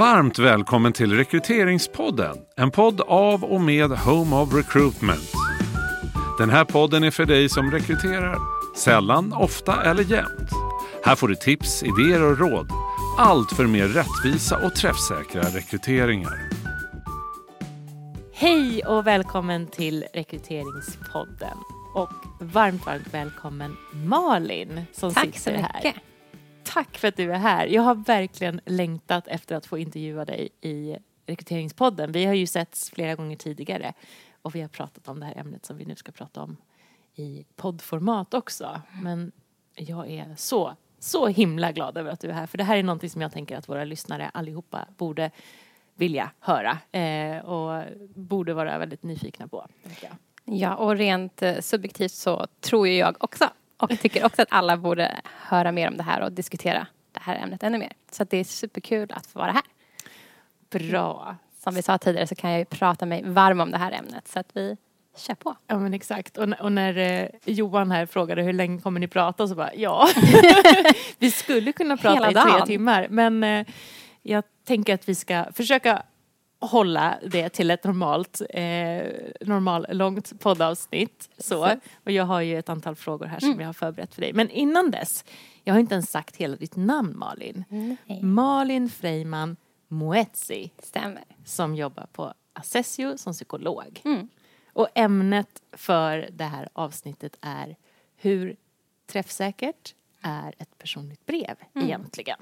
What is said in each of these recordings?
Varmt välkommen till Rekryteringspodden. En podd av och med Home of Recruitment. Den här podden är för dig som rekryterar. Sällan, ofta eller jämt. Här får du tips, idéer och råd. Allt för mer rättvisa och träffsäkra rekryteringar. Hej och välkommen till Rekryteringspodden. Och varmt, varmt välkommen Malin som Tack sitter så här. mycket. Tack för att du är här. Jag har verkligen längtat efter att få intervjua dig i Rekryteringspodden. Vi har ju setts flera gånger tidigare och vi har pratat om det här ämnet som vi nu ska prata om i poddformat också. Men jag är så, så himla glad över att du är här för det här är någonting som jag tänker att våra lyssnare allihopa borde vilja höra eh, och borde vara väldigt nyfikna på. jag. Ja, och rent eh, subjektivt så tror ju jag också och tycker också att alla borde höra mer om det här och diskutera det här ämnet ännu mer. Så det är superkul att få vara här. Bra. Som vi sa tidigare så kan jag ju prata mig varm om det här ämnet så att vi kör på. Ja men exakt. Och, och när eh, Johan här frågade hur länge kommer ni prata så bara ja. vi skulle kunna prata Hela i tre dagen. timmar men eh, jag tänker att vi ska försöka hålla det till ett normalt, eh, normal, långt poddavsnitt. Så. Och jag har ju ett antal frågor här som jag har förberett för dig. Men innan dess, jag har inte ens sagt hela ditt namn Malin. Nej. Malin Freiman Moetzi Stämmer. som jobbar på Assessio som psykolog. Mm. Och ämnet för det här avsnittet är hur träffsäkert är ett personligt brev egentligen?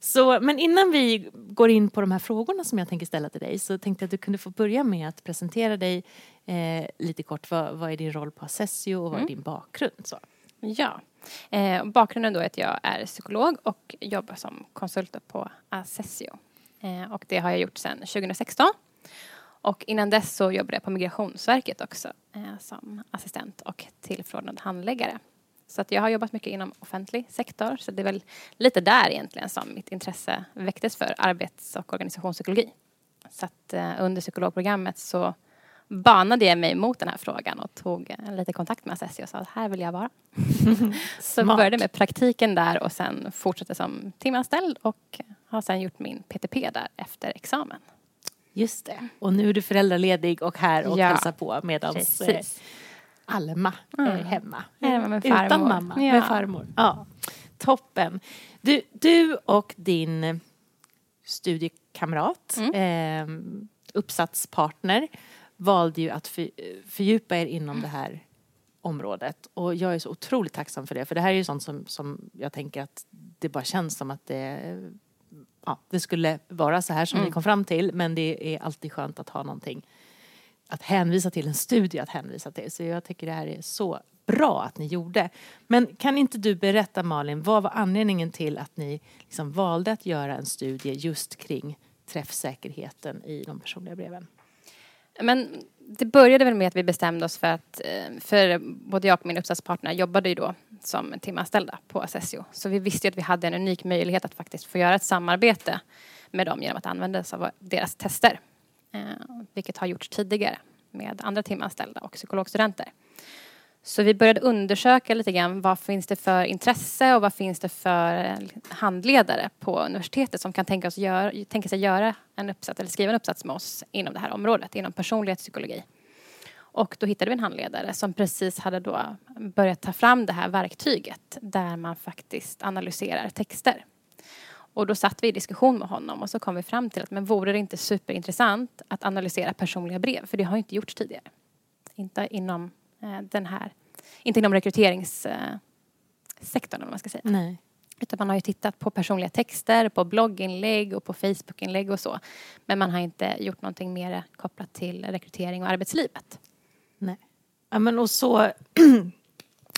Så, men innan vi går in på de här frågorna som jag tänker ställa till dig så tänkte jag att du kunde få börja med att presentera dig eh, lite kort. Vad, vad är din roll på Assessio och vad är din bakgrund? Så. Ja. Eh, bakgrunden då är att jag är psykolog och jobbar som konsult på Assessio. Eh, och det har jag gjort sedan 2016. Och innan dess så jobbade jag på Migrationsverket också eh, som assistent och tillförordnad handläggare. Så att jag har jobbat mycket inom offentlig sektor så det är väl lite där egentligen som mitt intresse väcktes för arbets och organisationspsykologi. Så att eh, under psykologprogrammet så banade jag mig mot den här frågan och tog eh, lite kontakt med Assessio och sa att här vill jag vara. så började med praktiken där och sen fortsatte som timanställd och har sen gjort min PTP där efter examen. Just det. Och nu är du föräldraledig och här och Ja, hälsar på medan eh, Precis. Alma är Mm. hemma. Hemma med Utan mamma, Ja. med farmor. Ja. Toppen. Du, du och din studiekamrat, eh, uppsatspartner, valde ju att för, fördjupa er inom det här området. Och jag är så otroligt tacksam för det. För det här är ju sånt som, som jag tänker att det bara känns som att det, ja, det skulle vara så här som ni kom fram till. Men det är alltid skönt att ha någonting att hänvisa till, en studie att hänvisa till. Så jag tycker det här är så bra att ni gjorde. Men kan inte du berätta Malin, vad var anledningen till att ni liksom valde att göra en studie just kring träffsäkerheten i de personliga breven? Men det började väl med att vi bestämde oss för att, eh, för både jag och min uppsatspartner jobbade ju då som timanställda på Assessio. Så vi visste ju att vi hade en unik möjlighet att faktiskt få göra ett samarbete med dem genom att använda oss av deras tester. Eh, Vilket har gjorts tidigare med andra timanställda och psykologstudenter. Så vi började undersöka lite grann vad finns det för intresse och vad finns det för eh, handledare på universitetet som kan tänka, oss gör, tänka sig göra en uppsats eller skriva en uppsats med oss inom det här området, inom personlighetspsykologi. Och då hittade vi en handledare som precis hade då börjat ta fram det här verktyget där man faktiskt analyserar texter. Och då satt vi i diskussion med honom och så kom vi fram till att men vore det inte superintressant att analysera personliga brev? För det har inte gjorts tidigare. Inte inom eh, den här, inte inom rekryteringssektorn eh, om man ska säga. Nej. Utan man har ju tittat på personliga texter, på blogginlägg och på Facebookinlägg och så. Men man har inte gjort någonting mer kopplat till rekrytering och arbetslivet. Nej. Ja, men och så,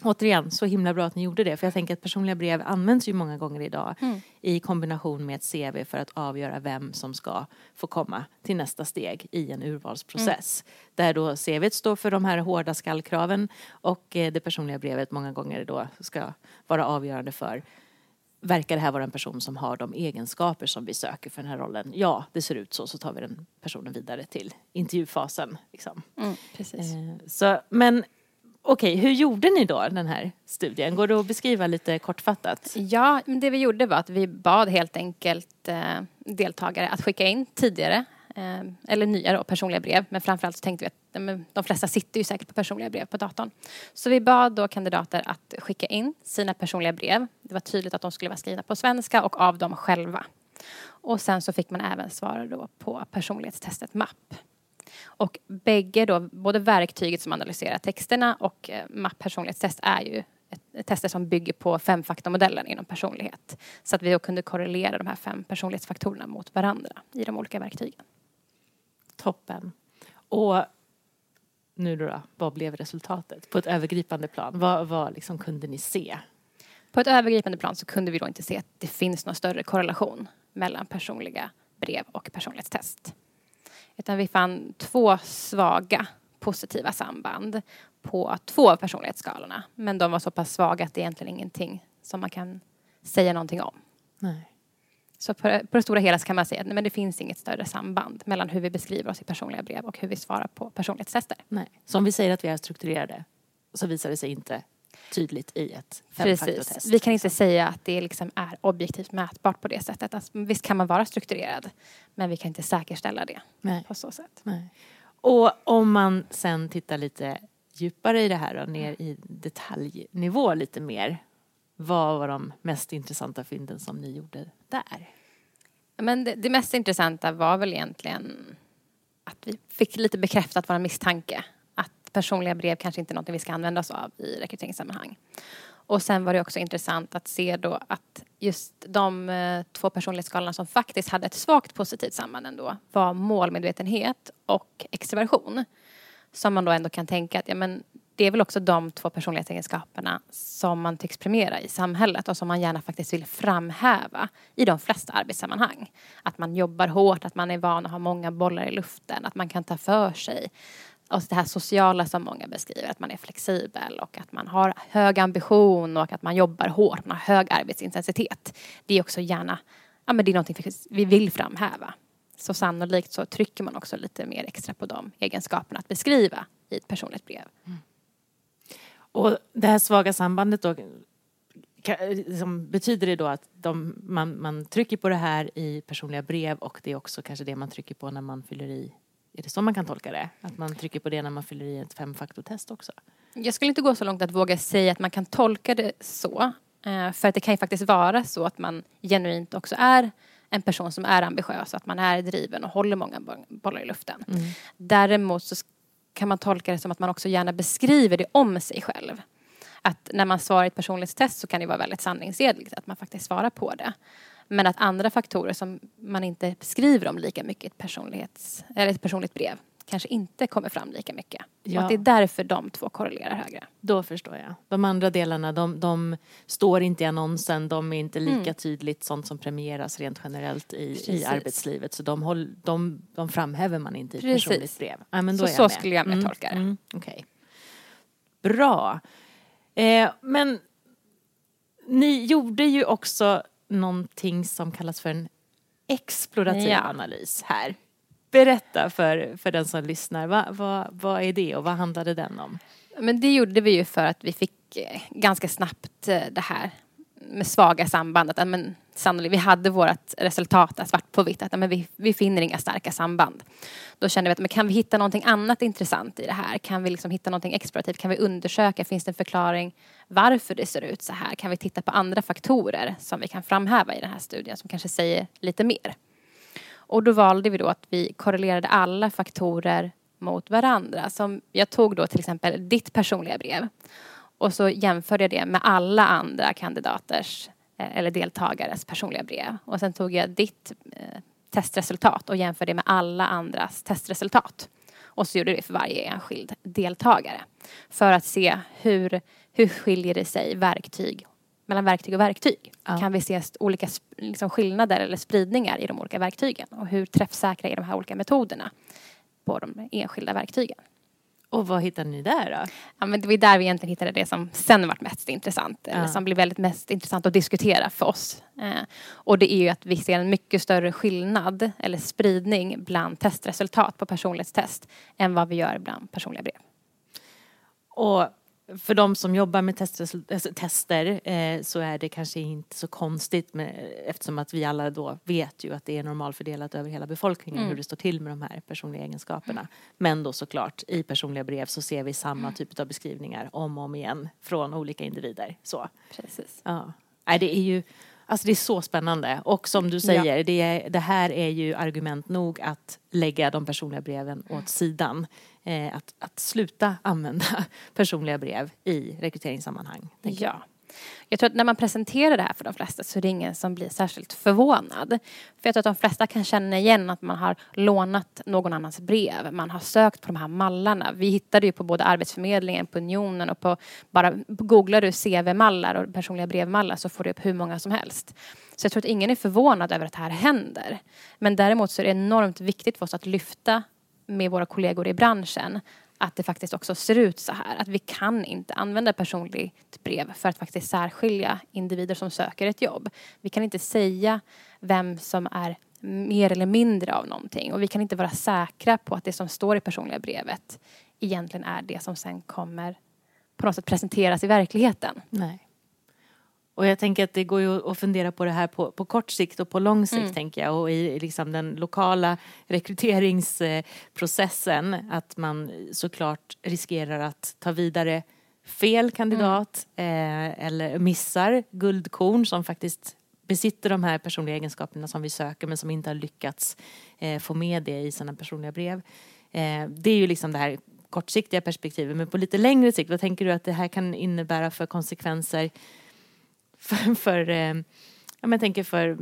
återigen, så himla bra att ni gjorde det. För jag tänker att personliga brev används ju många gånger idag i kombination med ett CV för att avgöra vem som ska få komma till nästa steg i en urvalsprocess. Där då CVt står för de här hårda skallkraven och eh, det personliga brevet många gånger då ska vara avgörande för Verkar det här vara en person som har de egenskaper som vi söker för den här rollen? Ja, det ser ut så. Så tar vi den personen vidare till intervjufasen. Liksom. Precis. Eh, Så, men Okej, hur gjorde ni då den här studien? Går det att beskriva lite kortfattat? Ja, men det vi gjorde var att vi bad helt enkelt eh, deltagare att skicka in tidigare eh, eller nya då, personliga brev. Men framförallt så tänkte vi att men, de flesta sitter ju säkert på personliga brev på datorn. Så vi bad då kandidater att skicka in sina personliga brev. Det var tydligt att de skulle vara skrivna på svenska och av dem själva. Och sen så fick man även svara då på personlighetstestet MAP. Och bägge då, både verktyget som analyserar texterna och eh, MAP personlighetstest är ju ett, tester som bygger på femfaktormodellen inom personlighet. Så att vi då kunde korrelera de här fem personlighetsfaktorerna mot varandra i de olika verktygen. Toppen. Och nu då vad blev resultatet på ett övergripande plan? Vad, vad liksom kunde ni se? På ett övergripande plan så kunde vi då inte se att det finns någon större korrelation mellan personliga brev och personlighetstest. Utan vi fann två svaga positiva samband på två av personlighetsskalorna. Men de var så pass svaga att det är egentligen ingenting som man kan säga någonting om. Nej. Så på, på det stora hela kan man säga att nej, men det finns inget större samband mellan hur vi beskriver oss i personliga brev och hur vi svarar på personlighetstester. Nej. Så om vi säger att vi är strukturerade så visar det sig inte tydligt i ett femfaktortest. Vi kan inte säga att det liksom är objektivt mätbart på det sättet. Alltså, visst kan man vara strukturerad men vi kan inte säkerställa det Nej. på så sätt. Nej. Och om man sen tittar lite djupare i det här och ner i detaljnivå lite mer. Vad var de mest intressanta fynden som ni gjorde där? Men det, det mest intressanta var väl egentligen att vi fick lite bekräftat vår misstanke personliga brev kanske inte är något vi ska använda oss av i rekryteringssammanhang. Och sen var det också intressant att se då att just de eh, två personlighetsskalorna som faktiskt hade ett svagt positivt samband ändå var målmedvetenhet och extroversion. Som man då ändå kan tänka att ja, men det är väl också de två personlighetsegenskaperna som man tycks premiera i samhället och som man gärna faktiskt vill framhäva i de flesta arbetssammanhang. Att man jobbar hårt, att man är van att ha många bollar i luften, att man kan ta för sig. Och det här sociala som många beskriver, att man är flexibel och att man har hög ambition och att man jobbar hårt, man har hög arbetsintensitet. Det är också gärna, ja men det är någonting vi vill framhäva. Så sannolikt så trycker man också lite mer extra på de egenskaperna att beskriva i ett personligt brev. Mm. Och det här svaga sambandet då, liksom, betyder det då att de, man, man trycker på det här i personliga brev och det är också kanske det man trycker på när man fyller i är det så man kan tolka det? Att man trycker på det när man fyller i ett femfaktortest också? Jag skulle inte gå så långt att våga säga att man kan tolka det så. Eh, för att det kan ju faktiskt vara så att man genuint också är en person som är ambitiös, att man är driven och håller många bollar i luften. Mm. Däremot så kan man tolka det som att man också gärna beskriver det om sig själv. Att när man svarar i ett personlighetstest så kan det vara väldigt sanningsenligt att man faktiskt svarar på det. Men att andra faktorer som man inte skriver om lika mycket i ett, personlighets, eller ett personligt brev kanske inte kommer fram lika mycket. Ja. Och att det är därför de två korrelerar högre. Då förstår jag. De andra delarna, de, de står inte i annonsen, de är inte lika mm. tydligt sånt som premieras rent generellt i, i arbetslivet. Så de, håll, de, de framhäver man inte i ett Precis. personligt brev. Ja, men då så så skulle jag mer mm. tolka det. Mm. Okay. Bra. Eh, men ni gjorde ju också någonting som kallas för en explorativ ja. analys här. Berätta för, för den som lyssnar, vad, vad, vad är det och vad handlade den om? Men det gjorde vi ju för att vi fick eh, ganska snabbt eh, det här med svaga samband. Att, men, sannolikt, vi hade vårt resultat där, svart på vitt, att men, vi, vi finner inga starka samband. Då kände vi att men, kan vi hitta någonting annat intressant i det här? Kan vi liksom hitta någonting explorativt? Kan vi undersöka, finns det en förklaring varför det ser ut så här? Kan vi titta på andra faktorer som vi kan framhäva i den här studien som kanske säger lite mer? Och då valde vi då att vi korrelerade alla faktorer mot varandra. Som jag tog då till exempel ditt personliga brev och så jämförde jag det med alla andra kandidaters eh, eller deltagares personliga brev. Och sen tog jag ditt eh, testresultat och jämförde det med alla andras testresultat. Och så gjorde jag det för varje enskild deltagare. För att se hur, hur skiljer det sig verktyg mellan verktyg och verktyg. Ja. Kan vi se olika liksom, skillnader eller spridningar i de olika verktygen? Och hur träffsäkra är de här olika metoderna på de enskilda verktygen? Och vad hittade ni där då? Ja, men det var där vi egentligen hittade det som sen varit mest intressant. Ja. Eller som blev väldigt mest intressant att diskutera för oss. Eh, och det är ju att vi ser en mycket större skillnad eller spridning bland testresultat på personlighetstest än vad vi gör bland personliga brev. Och för de som jobbar med tester, alltså tester eh, så är det kanske inte så konstigt med, eftersom att vi alla då vet ju att det är normalfördelat över hela befolkningen Mm. hur det står till med de här personliga egenskaperna. Men då såklart i personliga brev så ser vi samma Mm. typ av beskrivningar om och om igen från olika individer. Så. Precis. Ja. Nej, det är ju alltså det är så spännande. Och som du säger, det, är, det här är ju argument nog att lägga de personliga breven åt sidan. Eh, att, att sluta använda personliga brev i rekryteringssammanhang. Ja. Jag tror att när man presenterar det här för de flesta så är det ingen som blir särskilt förvånad. För jag tror att de flesta kan känna igen att man har lånat någon annans brev. Man har sökt på de här mallarna. Vi hittade ju på både Arbetsförmedlingen, på Unionen och på bara googlar du CV-mallar och personliga brevmallar så får du upp hur många som helst. Så jag tror att ingen är förvånad över att det här händer. Men däremot så är det enormt viktigt för oss att lyfta med våra kollegor i branschen att det faktiskt också ser ut så här. Att vi kan inte använda personligt brev för att faktiskt särskilja individer som söker ett jobb. Vi kan inte säga vem som är mer eller mindre av någonting och vi kan inte vara säkra på att det som står i personliga brevet egentligen är det som sen kommer på något sätt presenteras i verkligheten. Nej. Och jag tänker att det går ju att fundera på det här på, på kort sikt och på lång sikt Mm. tänker jag. Och i liksom den lokala rekryteringsprocessen att man såklart riskerar att ta vidare fel kandidat eh, eller missar guldkorn som faktiskt besitter de här personliga egenskaperna som vi söker men som inte har lyckats eh, få med det i sina personliga brev. Eh, det är ju liksom det här kortsiktiga perspektivet men på lite längre sikt, vad tänker du att det här kan innebära för konsekvenser för, för eh, ja, men jag tänker för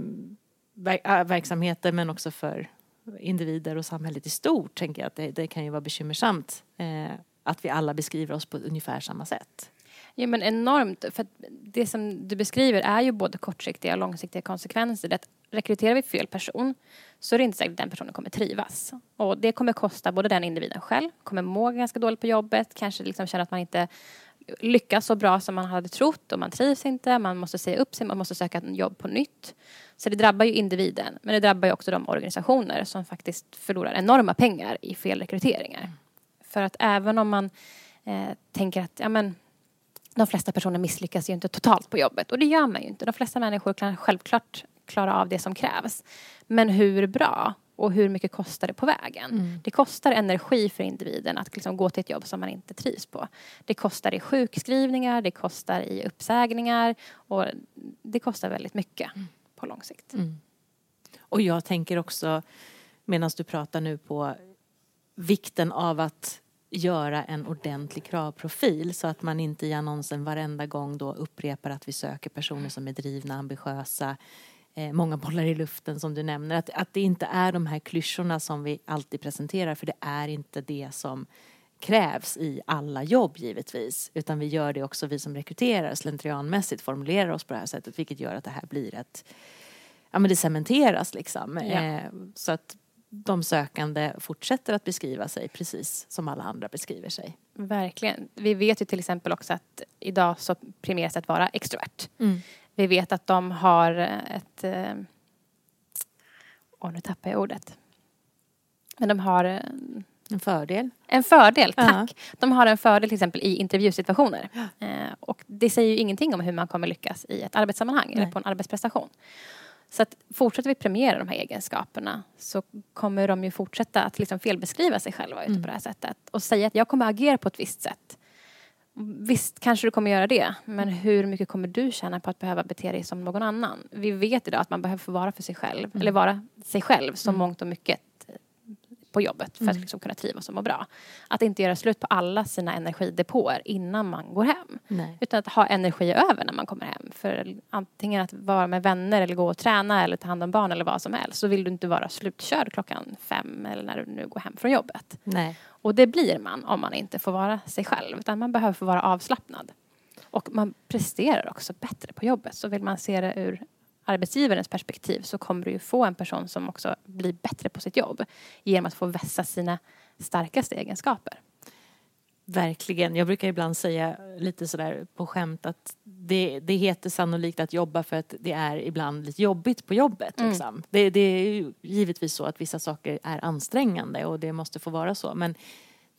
ver- äh, verksamheter men också för individer och samhället i stort tänker jag att det, det kan ju vara bekymmersamt eh, att vi alla beskriver oss på ungefär samma sätt. Ja men enormt. För det som du beskriver är ju både kortsiktiga och långsiktiga konsekvenser. Det att rekryterar vi fel person så är det inte säkert att den personen kommer trivas. Och det kommer kosta både den individen själv, kommer må ganska dåligt på jobbet, kanske liksom känna att man inte lyckas så bra som man hade trott och man trivs inte, man måste säga upp sig, man måste söka ett jobb på nytt. Så det drabbar ju individen, men det drabbar ju också de organisationer som faktiskt förlorar enorma pengar i felrekryteringar. För att även om man eh, tänker att ja, men, de flesta personer misslyckas ju inte totalt på jobbet och det gör man ju inte. De flesta människor kan självklart klara av det som krävs. Men hur bra och hur mycket kostar det på vägen? Det kostar energi för individen att liksom gå till ett jobb som man inte trivs på. Det kostar i sjukskrivningar, det kostar i uppsägningar och det kostar väldigt mycket på lång sikt. Och jag tänker också, medan du pratar nu på vikten av att göra en ordentlig kravprofil så att man inte i annonsen varenda gång då upprepar att vi söker personer som är drivna, ambitiösa, eh, många bollar i luften som du nämner. Att, att det inte är de här klyschorna som vi alltid presenterar för det är inte det som krävs i alla jobb givetvis utan vi gör det också vi som rekryterar slentrianmässigt formulerar oss på det här sättet vilket gör att det här blir ett ja men det cementeras liksom. Ja. Eh, så att de sökande fortsätter att beskriva sig precis som alla andra beskriver sig. Verkligen. Vi vet ju till exempel också att idag så premieras att vara extrovert. Vi vet att de har ett... eh, Åh, nu tappar jag ordet. Men de har eh, En fördel. en fördel, tack. De har en fördel till exempel i intervjusituationer. Eh, och det säger ju ingenting om hur man kommer lyckas i ett arbetssammanhang eller Nej. på en arbetsprestation. Så att fortsätter vi premiera de här egenskaperna så kommer de ju fortsätta att liksom felbeskriva sig själva ute på det här sättet. Och säga att jag kommer agera på ett visst sätt. Visst kanske du kommer göra det, men hur mycket kommer du tjäna på att behöva bete dig som någon annan? Vi vet idag att man behöver få vara för sig själv, eller vara sig själv som mångt och mycket eh, på jobbet för att liksom kunna trivas och må bra. Att inte göra slut på alla sina energidepåer innan man går hem. Nej. Utan att ha energi över när man kommer hem. För antingen att vara med vänner eller gå och träna eller ta hand om barn eller vad som helst så vill du inte vara slutkörd klockan fem eller när du nu går hem från jobbet. Nej. Och det blir man om man inte får vara sig själv. Utan man behöver få vara avslappnad. Och man presterar också bättre på jobbet. Så vill man se det ur arbetsgivarens perspektiv så kommer du ju få en person som också blir bättre på sitt jobb. Genom att få vässa sina starkaste egenskaper. Verkligen. Jag brukar ibland säga lite sådär på skämt att det, det heter sannolikt att jobba för att det är ibland lite jobbigt på jobbet. Liksom. Det, det är ju givetvis så att vissa saker är ansträngande och det måste få vara så. Men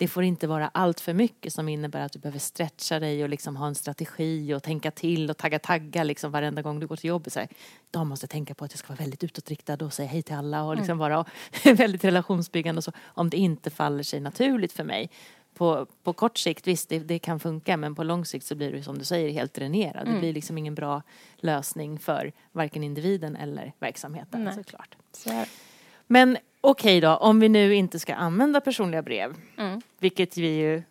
det får inte vara allt för mycket som innebär att du behöver stretcha dig och liksom ha en strategi och tänka till och tagga tagga liksom varenda gång du går till jobbet. Så här, de måste tänka på att jag ska vara väldigt utåtriktad och säga hej till alla och liksom vara väldigt relationsbyggande och så. Om det inte faller sig naturligt för mig. På, på kort sikt, visst det, det kan funka men på lång sikt så blir du som du säger helt dränerad. Det blir liksom ingen bra lösning för varken individen eller verksamheten Nej. såklart. Så. Men okej då, om vi nu inte ska använda personliga brev, Mm. vilket vi ju är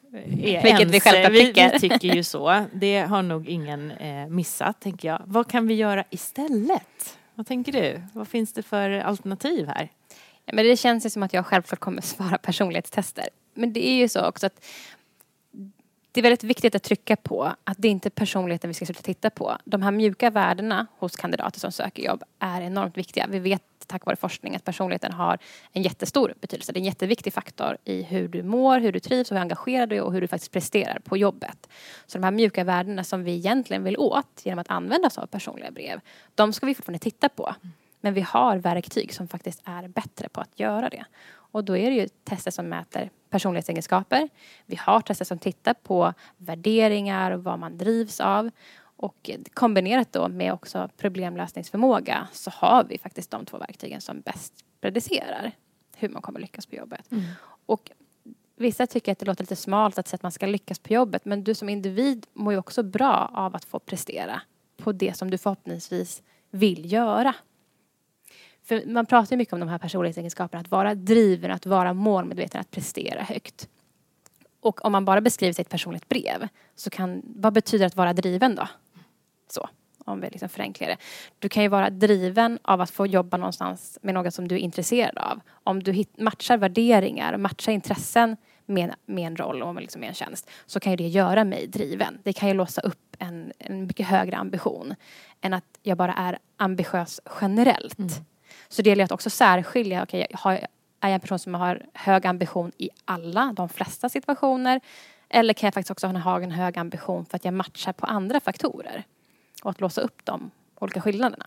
Vilket vi ense- självklart vi, tycker. vi tycker ju så. Det har nog ingen eh, missat, tänker jag. Vad kan vi göra istället? Vad tänker du? Vad finns det för alternativ här? Ja, men det känns ju som att jag självklart kommer svara personlighetstester. Men det är ju så också att det är väldigt viktigt att trycka på att det är inte personligheten vi ska sluta titta på. De här mjuka värdena hos kandidater som söker jobb är enormt viktiga. Vi vet tack vare forskning att personligheten har en jättestor betydelse. Det är en jätteviktig faktor i hur du mår, hur du trivs, hur engagerad du är och hur du faktiskt presterar på jobbet. Så de här mjuka värdena som vi egentligen vill åt genom att använda oss av personliga brev, de ska vi fortfarande titta på. Men vi har verktyg som faktiskt är bättre på att göra det. Och då är det ju tester som mäter personlighetsegenskaper. Vi har tester som tittar på värderingar och vad man drivs av. Och kombinerat då med också problemlösningsförmåga så har vi faktiskt de två verktygen som bäst predicerar hur man kommer lyckas på jobbet. Och vissa tycker att det låter lite smalt att säga att man ska lyckas på jobbet men du som individ mår ju också bra av att få prestera på det som du förhoppningsvis vill göra. För man pratar ju mycket om de här personlighetsegenskaperna, att vara driven, att vara målmedveten, att prestera högt. Och om man bara beskriver sig i ett personligt brev, så kan, vad betyder att vara driven då? Så, om vi liksom förenklar det. Du kan ju vara driven av att få jobba någonstans med något som du är intresserad av. Om du hit, matchar värderingar, matchar intressen med, med en roll och med, liksom med en tjänst så kan ju det göra mig driven. Det kan ju låsa upp en, en mycket högre ambition än att jag bara är ambitiös generellt. Mm. Så det gäller att också särskilja, okej, jag har, är jag en person som har hög ambition i alla, de flesta situationer? Eller kan jag faktiskt också ha en hög ambition för att jag matchar på andra faktorer? Och att låsa upp de olika skillnaderna.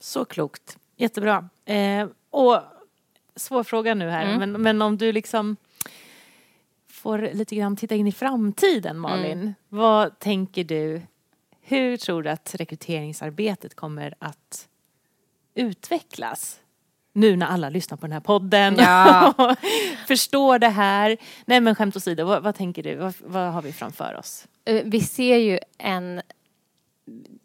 Så klokt. Jättebra. Eh, och svår fråga nu här, Mm. men, men om du liksom får lite grann titta in i framtiden, Malin. Mm. Vad tänker du? Hur tror du att rekryteringsarbetet kommer att utvecklas? Nu när alla lyssnar på den här podden Ja. och förstår det här. Nej men skämt åsido, vad, vad tänker du? Vad, vad har vi framför oss? Eh, Vi ser ju en...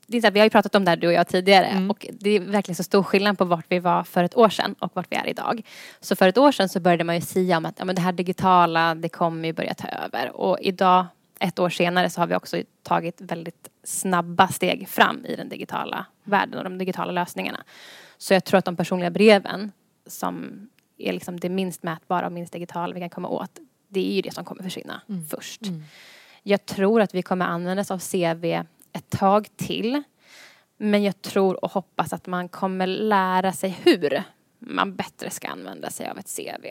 Det är så här, vi har ju pratat om det här du och jag tidigare Mm. och det är verkligen så stor skillnad på vart vi var för ett år sedan och vart vi är idag. Så för ett år sedan så började man ju säga om att ja, men det här digitala, det kommer ju börja ta över. Och idag, ett år senare, så har vi också tagit väldigt snabba steg fram i den digitala världen och de digitala lösningarna. Så jag tror att de personliga breven som är liksom det minst mätbara och minst digitala vi kan komma åt, det är ju det som kommer försvinna först. Jag tror att vi kommer använda oss av CV ett tag till. Men jag tror och hoppas att man kommer lära sig hur man bättre ska använda sig av ett CV.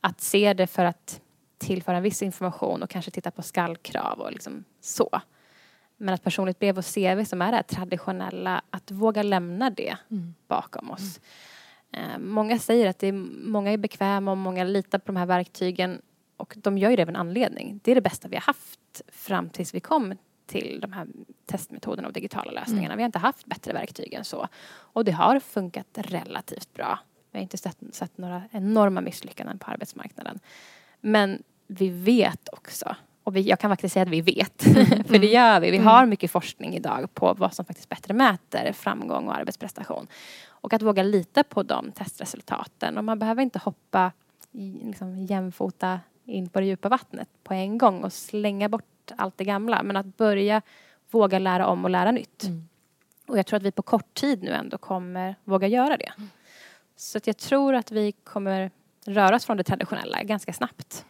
Att se det för att tillföra viss information och kanske titta på skallkrav och liksom så. Men att personligt brev och CV som är det här traditionella, att våga lämna det bakom oss. Eh, många säger att det är, många är bekväma och många litar på de här verktygen och de gör ju det av en anledning. Det är det bästa vi har haft fram tills vi kom till de här testmetoderna och digitala lösningarna. Vi har inte haft bättre verktyg än så. Och det har funkat relativt bra. Vi har inte sett, sett några enorma misslyckanden på arbetsmarknaden. Men vi vet också, och vi, jag kan faktiskt säga att vi vet, för det gör vi. Vi har mycket forskning idag på vad som faktiskt bättre mäter framgång och arbetsprestation. Och att våga lita på de testresultaten. Och man behöver inte hoppa liksom, jämfota in på det djupa vattnet på en gång och slänga bort allt det gamla. Men att börja våga lära om och lära nytt. Och jag tror att vi på kort tid nu ändå kommer våga göra det. Så att jag tror att vi kommer röra oss från det traditionella ganska snabbt.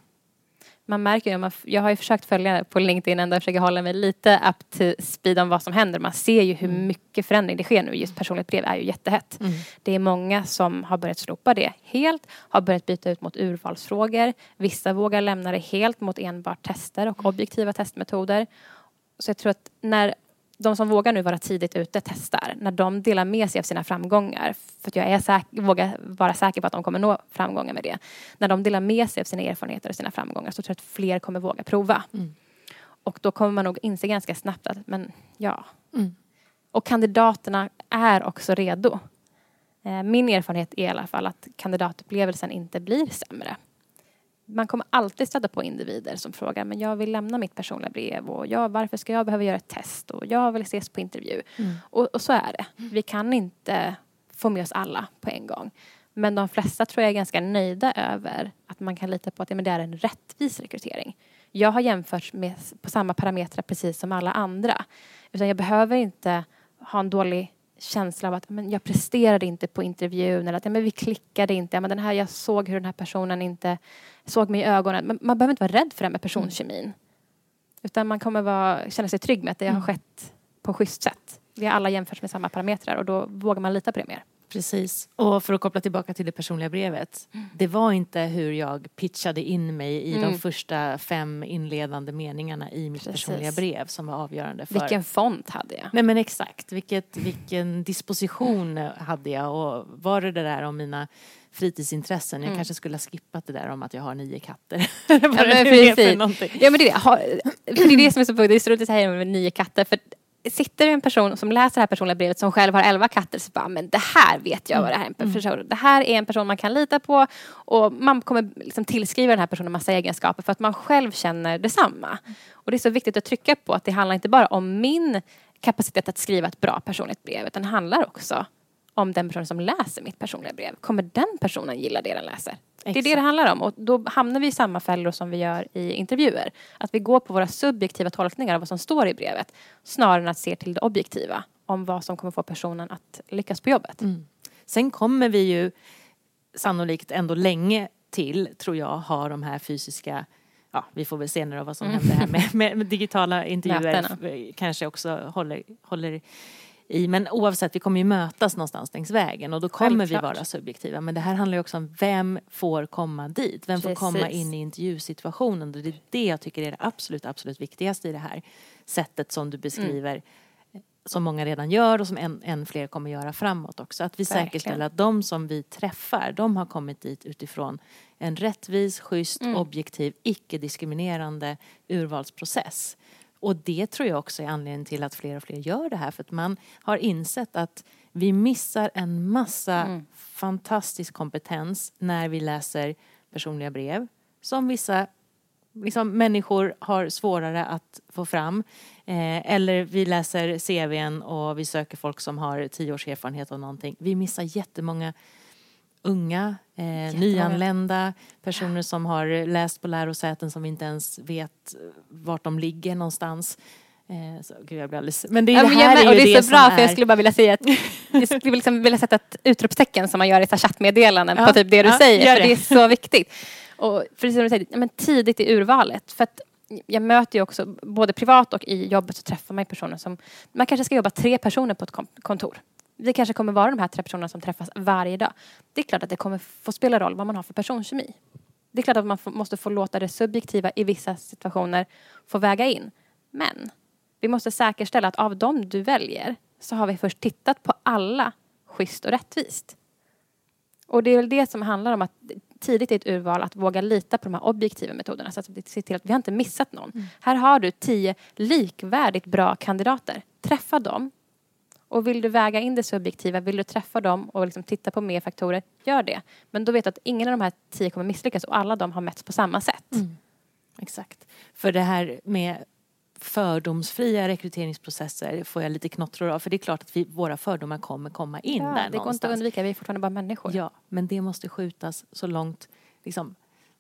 Man märker ju, man- jag har ju försökt följa på LinkedIn ändå, försöka hålla mig lite up to speed om vad som händer. Man ser ju hur mycket förändring det sker nu. Just personligt brev är ju jättehett. Det är många som har börjat slopa det helt, har börjat byta ut mot urvalsfrågor. Vissa vågar lämna det helt mot enbart tester och objektiva testmetoder. Så jag tror att när de som vågar nu vara tidigt ute testar, när de delar med sig av sina framgångar, för jag är säker, vågar vara säker på att de kommer nå framgångar med det. När de delar med sig av sina erfarenheter och sina framgångar så tror jag att fler kommer våga prova. Mm. Och då kommer man nog inse ganska snabbt att, men ja. Mm. Och kandidaterna är också redo. Eh, Min erfarenhet är i alla fall att kandidatupplevelsen inte blir sämre. Man kommer alltid stöta på individer som frågar men jag vill lämna mitt personliga brev och jag, varför ska jag behöva göra ett test och jag vill ses på intervju. Mm. Och, och så är det. Vi kan inte få med oss alla på en gång. Men de flesta tror jag är ganska nöjda över att man kan lita på att ja, men det är en rättvis rekrytering. Jag har jämförts med, på samma parametrar precis som alla andra. Utan jag behöver inte ha en dålig känsla av att men jag presterade inte på intervjun eller att ja, men vi klickade inte. Ja, men den här, jag såg hur den här personen inte såg mig i ögonen. Men man behöver inte vara rädd för det här med personkemin. Utan man kommer vara, känna sig trygg med att det har Mm. skett på schysst sätt. Vi har alla jämförts med samma parametrar och då vågar man lita på det mer. Precis. Och för att koppla tillbaka till det personliga brevet. Det var inte hur jag pitchade in mig i Mm. de första fem inledande meningarna i mitt Precis. personliga brev som var avgörande för... Vilken font hade jag? Nej men exakt, Vilket, vilken disposition hade jag och var det det där om mina fritidsintressen? Jag Mm. kanske skulle ha skippat det där om att jag har nio katter. Ja, men precis. Ja men det är det. Ha- det är det som är så det är så roligt med nio katter. För sitter det en person som läser det här personliga brevet som själv har elva katter så bara, men det här vet jag vad det här är en person. Det här är en person man kan lita på och man kommer liksom tillskriva den här personen massa egenskaper för att man själv känner detsamma. Och det är så viktigt att trycka på att det handlar inte bara om min kapacitet att skriva ett bra personligt brev utan det handlar också om den personen som läser mitt personliga brev. Kommer den personen gilla det den läser? Det är det Exakt. det handlar om och då hamnar vi i samma fällor som vi gör i intervjuer. Att vi går på våra subjektiva tolkningar av vad som står i brevet snarare än att se till det objektiva om vad som kommer få personen att lyckas på jobbet. Mm. Sen kommer vi ju sannolikt ändå länge till, tror jag, ha de här fysiska Ja, vi får väl se nu då vad som händer här med, med, digitala intervjuer. Mötena. Kanske också håller, håller i. Men oavsett, vi kommer ju mötas någonstans längs vägen och då kommer vi Självklart. vara subjektiva. Men det här handlar ju också om vem får komma dit? Vem får komma Precis. in i intervjusituationen? Och det är det jag tycker är det absolut, absolut viktigaste i det här sättet som du beskriver som många redan gör och som än, än fler kommer göra framåt också. Att vi Verkligen. säkerställer att de som vi träffar, de har kommit dit utifrån en rättvis, schysst, Mm. objektiv, icke-diskriminerande urvalsprocess. Och det tror jag också är anledningen till att fler och fler gör det här. För att man har insett att vi missar en massa Mm. fantastisk kompetens när vi läser personliga brev. Som vissa liksom, människor har svårare att få fram. Eh, eller vi läser CVn och vi söker folk som har tio års erfarenhet av någonting. Vi missar jättemånga unga, eh, nyanlända, personer som har läst på lärosäten som inte ens vet vart de ligger någonstans. Eh, så, gud, jag blir alldeles... Men det, är Ja, det men här med, är och ju det är så bra för jag skulle bara vilja säga att jag skulle liksom vilja sätta ett utropstecken som man gör i så chattmeddelanden Ja, på typ det du ja, säger. För det. det är så viktigt. Och precis som du säger, men tidigt i urvalet. För att jag möter ju också, både privat och i jobbet så träffar man personer som, man kanske ska jobba tre personer på ett kontor. Det kanske kommer vara de här tre personerna som träffas varje dag. Det är klart att det kommer få spela roll vad man har för personkemi. Det är klart att man måste få låta det subjektiva i vissa situationer få väga in. Men vi måste säkerställa att av dem du väljer så har vi först tittat på alla schysst och rättvist. Och det är väl det som handlar om att tidigt i ett urval att våga lita på de här objektiva metoderna så att vi ser till att vi har inte missat någon. Här har du tio likvärdigt bra kandidater. Träffa dem. Och vill du väga in det subjektiva, vill du träffa dem och liksom titta på mer faktorer, gör det. Men då vet du att ingen av de här tio kommer misslyckas och alla de har mätts på samma sätt. Exakt. För det här med fördomsfria rekryteringsprocesser får jag lite knottror av. För det är klart att vi, våra fördomar kommer komma in Ja, där det går inte någonstans. att undvika, vi är fortfarande bara människor. Ja, men det måste skjutas så långt, liksom,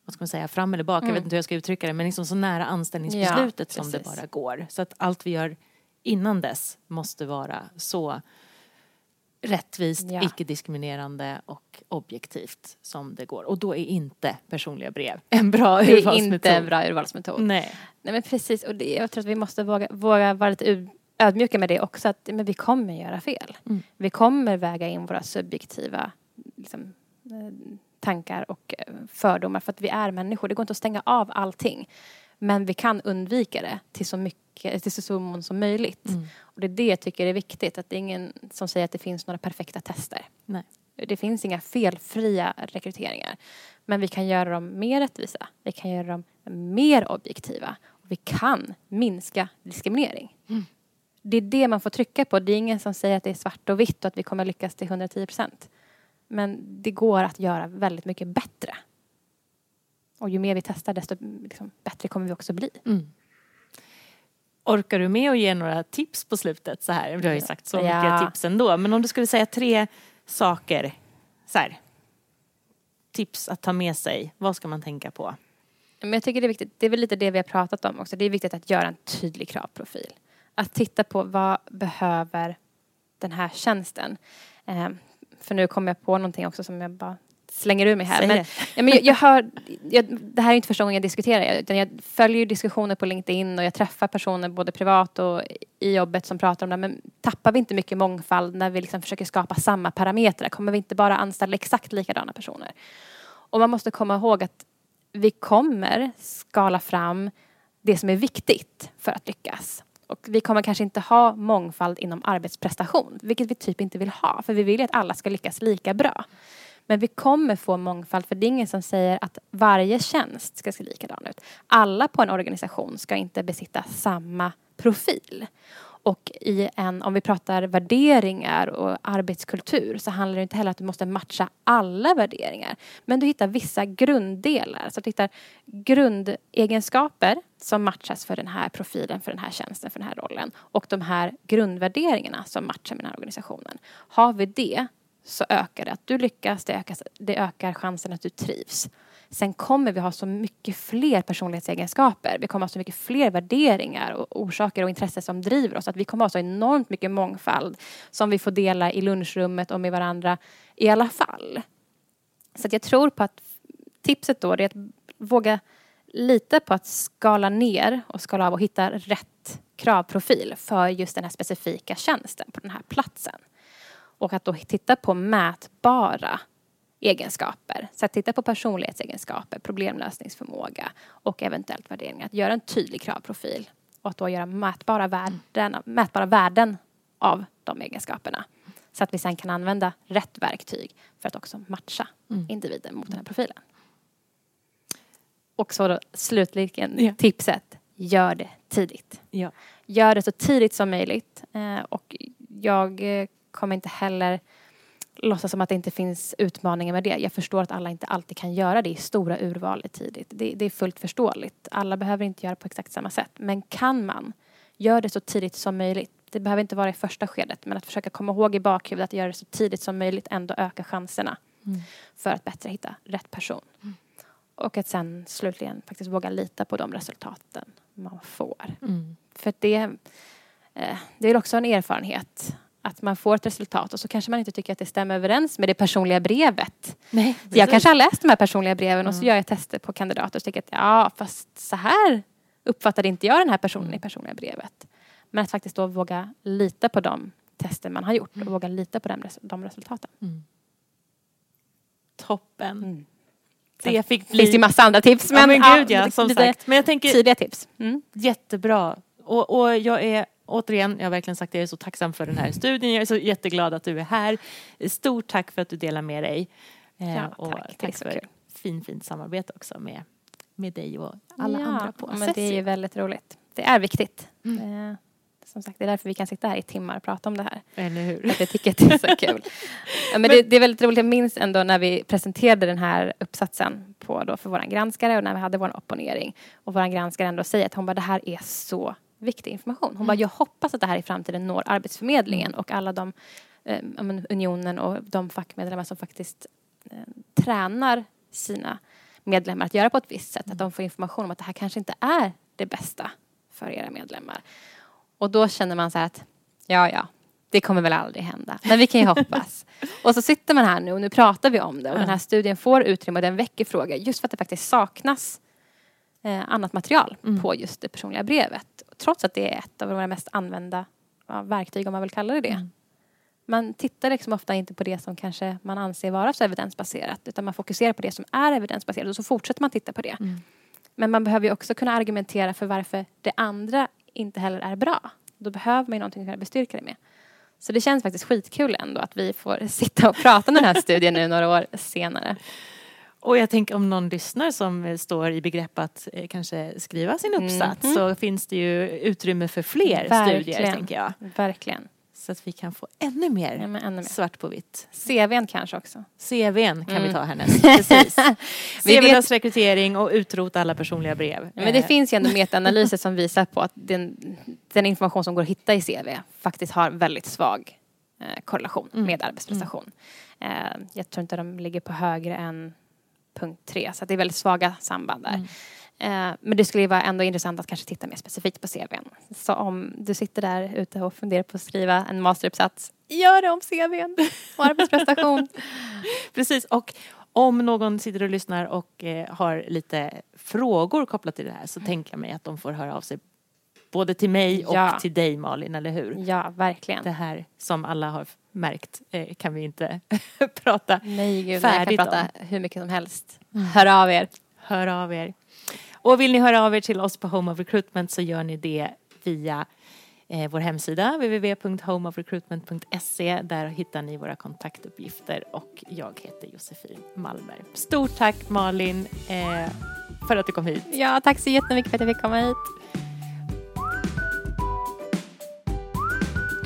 vad ska man säga, fram eller bak, jag Mm. vet inte hur jag ska uttrycka det, men liksom så nära anställningsbeslutet Ja, som det bara går. Så att allt vi gör innan dess måste vara så rättvist, Ja. icke-diskriminerande och objektivt som det går. Och då är inte personliga brev en bra Det är urvalsmetod. inte en bra urvalsmetod. Nej. Nej men precis, och det, jag tror att vi måste våga, våga vara lite ödmjuka med det också. Att men vi kommer göra fel. Mm. Vi kommer väga in våra subjektiva liksom, eh, tankar och eh, fördomar för att vi är människor. Det går inte att stänga av allting. Men vi kan undvika det till så mycket, till så mån som möjligt. Mm. Och det är det jag tycker är viktigt, att det är ingen som säger att det finns några perfekta tester. Nej. Det finns inga felfria rekryteringar. Men vi kan göra dem mer rättvisa. Vi kan göra dem mer objektiva. Och vi kan minska diskriminering. Mm. Det är det man får trycka på. Det är ingen som säger att det är svart och vitt och att vi kommer lyckas till 110 procent. Men det går att göra väldigt mycket bättre. Och ju mer vi testar desto liksom, bättre kommer vi också bli. Mm. Orkar du med att ge några tips på slutet? Så här? Du har ju sagt så mycket Ja. tips ändå. Men om du skulle säga tre saker, så här, tips att ta med sig, vad ska man tänka på? Men jag tycker det är viktigt, det är väl lite det vi har pratat om också. Det är viktigt att göra en tydlig kravprofil. Att titta på vad behöver den här tjänsten. Eh, för nu kommer jag på någonting också som jag bara slänger ur mig här. Men, det. ja, men jag, jag hör, jag, det här är inte första gången jag diskuterar utan jag följer diskussioner på LinkedIn och jag träffar personer både privat och i jobbet som pratar om det. Men tappar vi inte mycket mångfald när vi liksom försöker skapa samma parametrar? Kommer vi inte bara anställa exakt likadana personer? Och man måste komma ihåg att vi kommer skala fram det som är viktigt för att lyckas. Och vi kommer kanske inte ha mångfald inom arbetsprestation, vilket vi typ inte vill ha, för vi vill ju att alla ska lyckas lika bra. Men vi kommer få mångfald, för det är ingen som säger att varje tjänst ska se likadan ut. Alla på en organisation ska inte besitta samma profil. Och i en, om vi pratar värderingar och arbetskultur så handlar det inte heller om att du måste matcha alla värderingar. Men du hittar vissa grunddelar. Så att du hittar grundegenskaper som matchas för den här profilen, för den här tjänsten, för den här rollen. Och de här grundvärderingarna som matchar med den här organisationen. Har vi det så ökar det att du lyckas, det ökar, det ökar chansen att du trivs. Sen kommer vi ha så mycket fler personlighetsegenskaper. Vi kommer ha så mycket fler värderingar och orsaker och intressen som driver oss. Att vi kommer ha så enormt mycket mångfald som vi får dela i lunchrummet och med varandra i alla fall. Så att jag tror på att tipset då är att våga lita på att skala ner och skala av och hitta rätt kravprofil för just den här specifika tjänsten på den här platsen. Och att då titta på mätbara egenskaper. Så att titta på personlighetsegenskaper, problemlösningsförmåga och eventuellt värderingar. Att göra en tydlig kravprofil och att då göra mätbara värden, mätbara värden av de egenskaperna. Så att vi sen kan använda rätt verktyg för att också matcha individen mot den här profilen. Och så då slutligen Ja. tipset, gör det tidigt. Ja. Gör det så tidigt som möjligt. Eh, och jag eh, kommer inte heller låtsas som att det inte finns utmaningar med det. Jag förstår att alla inte alltid kan göra det i stora urvalet tidigt. Det, det är fullt förståeligt. Alla behöver inte göra på exakt samma sätt. Men kan man, gör det så tidigt som möjligt. Det behöver inte vara i första skedet men att försöka komma ihåg i bakhuvudet att göra det så tidigt som möjligt ändå ökar chanserna för att bättre hitta rätt person. Och att sen slutligen faktiskt våga lita på de resultaten man får. Mm. För det, eh, det är också en erfarenhet att man får ett resultat och så kanske man inte tycker att det stämmer överens med det personliga brevet. Nej, Så jag kanske har läst de här personliga breven och så gör jag tester på kandidater och tycker att ja, fast så här uppfattade inte jag den här personen i personliga brevet. Men att faktiskt då våga lita på de tester man har gjort och våga lita på de, res- de resultaten. Toppen. Mm. Det fick Det finns ju bli... massa andra tips Men, ja, men gud ja, som sagt. Men jag tänker, Tidiga tips. Mm. jättebra. Och, och jag är återigen, jag har verkligen sagt det, jag är så tacksam för den här studien. Jag är så jätteglad att du är här. Stort tack för att du delar med dig. Eh, Ja, och tack. Tack för kul. fin, fint samarbete också med, med dig och alla ja, andra på men Det är ju väldigt roligt. Det är viktigt. Mm. Eh, som sagt, det är därför vi kan sitta här i timmar och prata om det här. Eller hur? Att jag tycker att det är så kul. Ja, men det, det är väldigt roligt. Jag minns ändå när vi presenterade den här uppsatsen på då för vår granskare och när vi hade vår opponering. Och vår granskare ändå säger att hon bara, det här är så viktig information. Hon bara, jag hoppas att det här i framtiden når Arbetsförmedlingen och alla de, eh, unionen och de fackmedlemmar som faktiskt eh, tränar sina medlemmar att göra på ett visst sätt. Att de får information om att det här kanske inte är det bästa för era medlemmar. Och då känner man så här att, ja, ja, det kommer väl aldrig hända. Men vi kan ju hoppas. Och så sitter man här nu och nu pratar vi om det och den här studien får utrymme och den väcker frågor just för att det faktiskt saknas eh, annat material på just det personliga brevet. Trots att det är ett av våra mest använda ja, verktyg om man vill kalla det det. Man tittar liksom ofta inte på det som kanske man anser vara så evidensbaserat utan man fokuserar på det som är evidensbaserat och så fortsätter man titta på det. Men man behöver ju också kunna argumentera för varför det andra inte heller är bra. Då behöver man ju någonting att kunna bestyrka det med. Så det känns faktiskt skitkul ändå att vi får sitta och prata om den här studien nu några år senare. Och jag tänker om någon lyssnar som står i begrepp att eh, kanske skriva sin uppsats Mhm. så finns det ju utrymme för fler Verkligen. studier tänker jag. Verkligen. Så att vi kan få ännu mer Ja, ännu mer. svart på vitt. CVn kanske också. CVn kan vi Mm. ta härnäst. Precis. Vi vet- rekrytering och utrota alla personliga brev. Men det Eh, finns ju ändå metaanalyser som visar på att den, den information som går att hitta i CV faktiskt har väldigt svag eh, korrelation Mm. med arbetsprestation. Eh, jag tror inte de ligger på högre än punkt 3 så det är väldigt svaga samband där. Mm. Eh, men det skulle ju vara ändå intressant att kanske titta mer specifikt på CVn. Så om du sitter där ute och funderar på att skriva en masteruppsats, gör det om CVn och arbetsprestation. Precis, och om någon sitter och lyssnar och eh, har lite frågor kopplat till det här så tänker jag mig att de får höra av sig både till mig och Ja. till dig Malin, eller hur? ja, verkligen. Det här som alla har märkt eh, kan vi inte prata. Nej gud, nej, jag Färdigt kan prata hur mycket som helst. Hör av er. Hör av er. Och vill ni höra av er till oss på Home of Recruitment så gör ni det via eh, vår hemsida www.homeofrecruitment.se. Där hittar ni våra kontaktuppgifter och jag heter Josefin Malmer. Stort tack Malin eh, för att du kom hit. Ja, tack så jättemycket för att jag fick komma hit.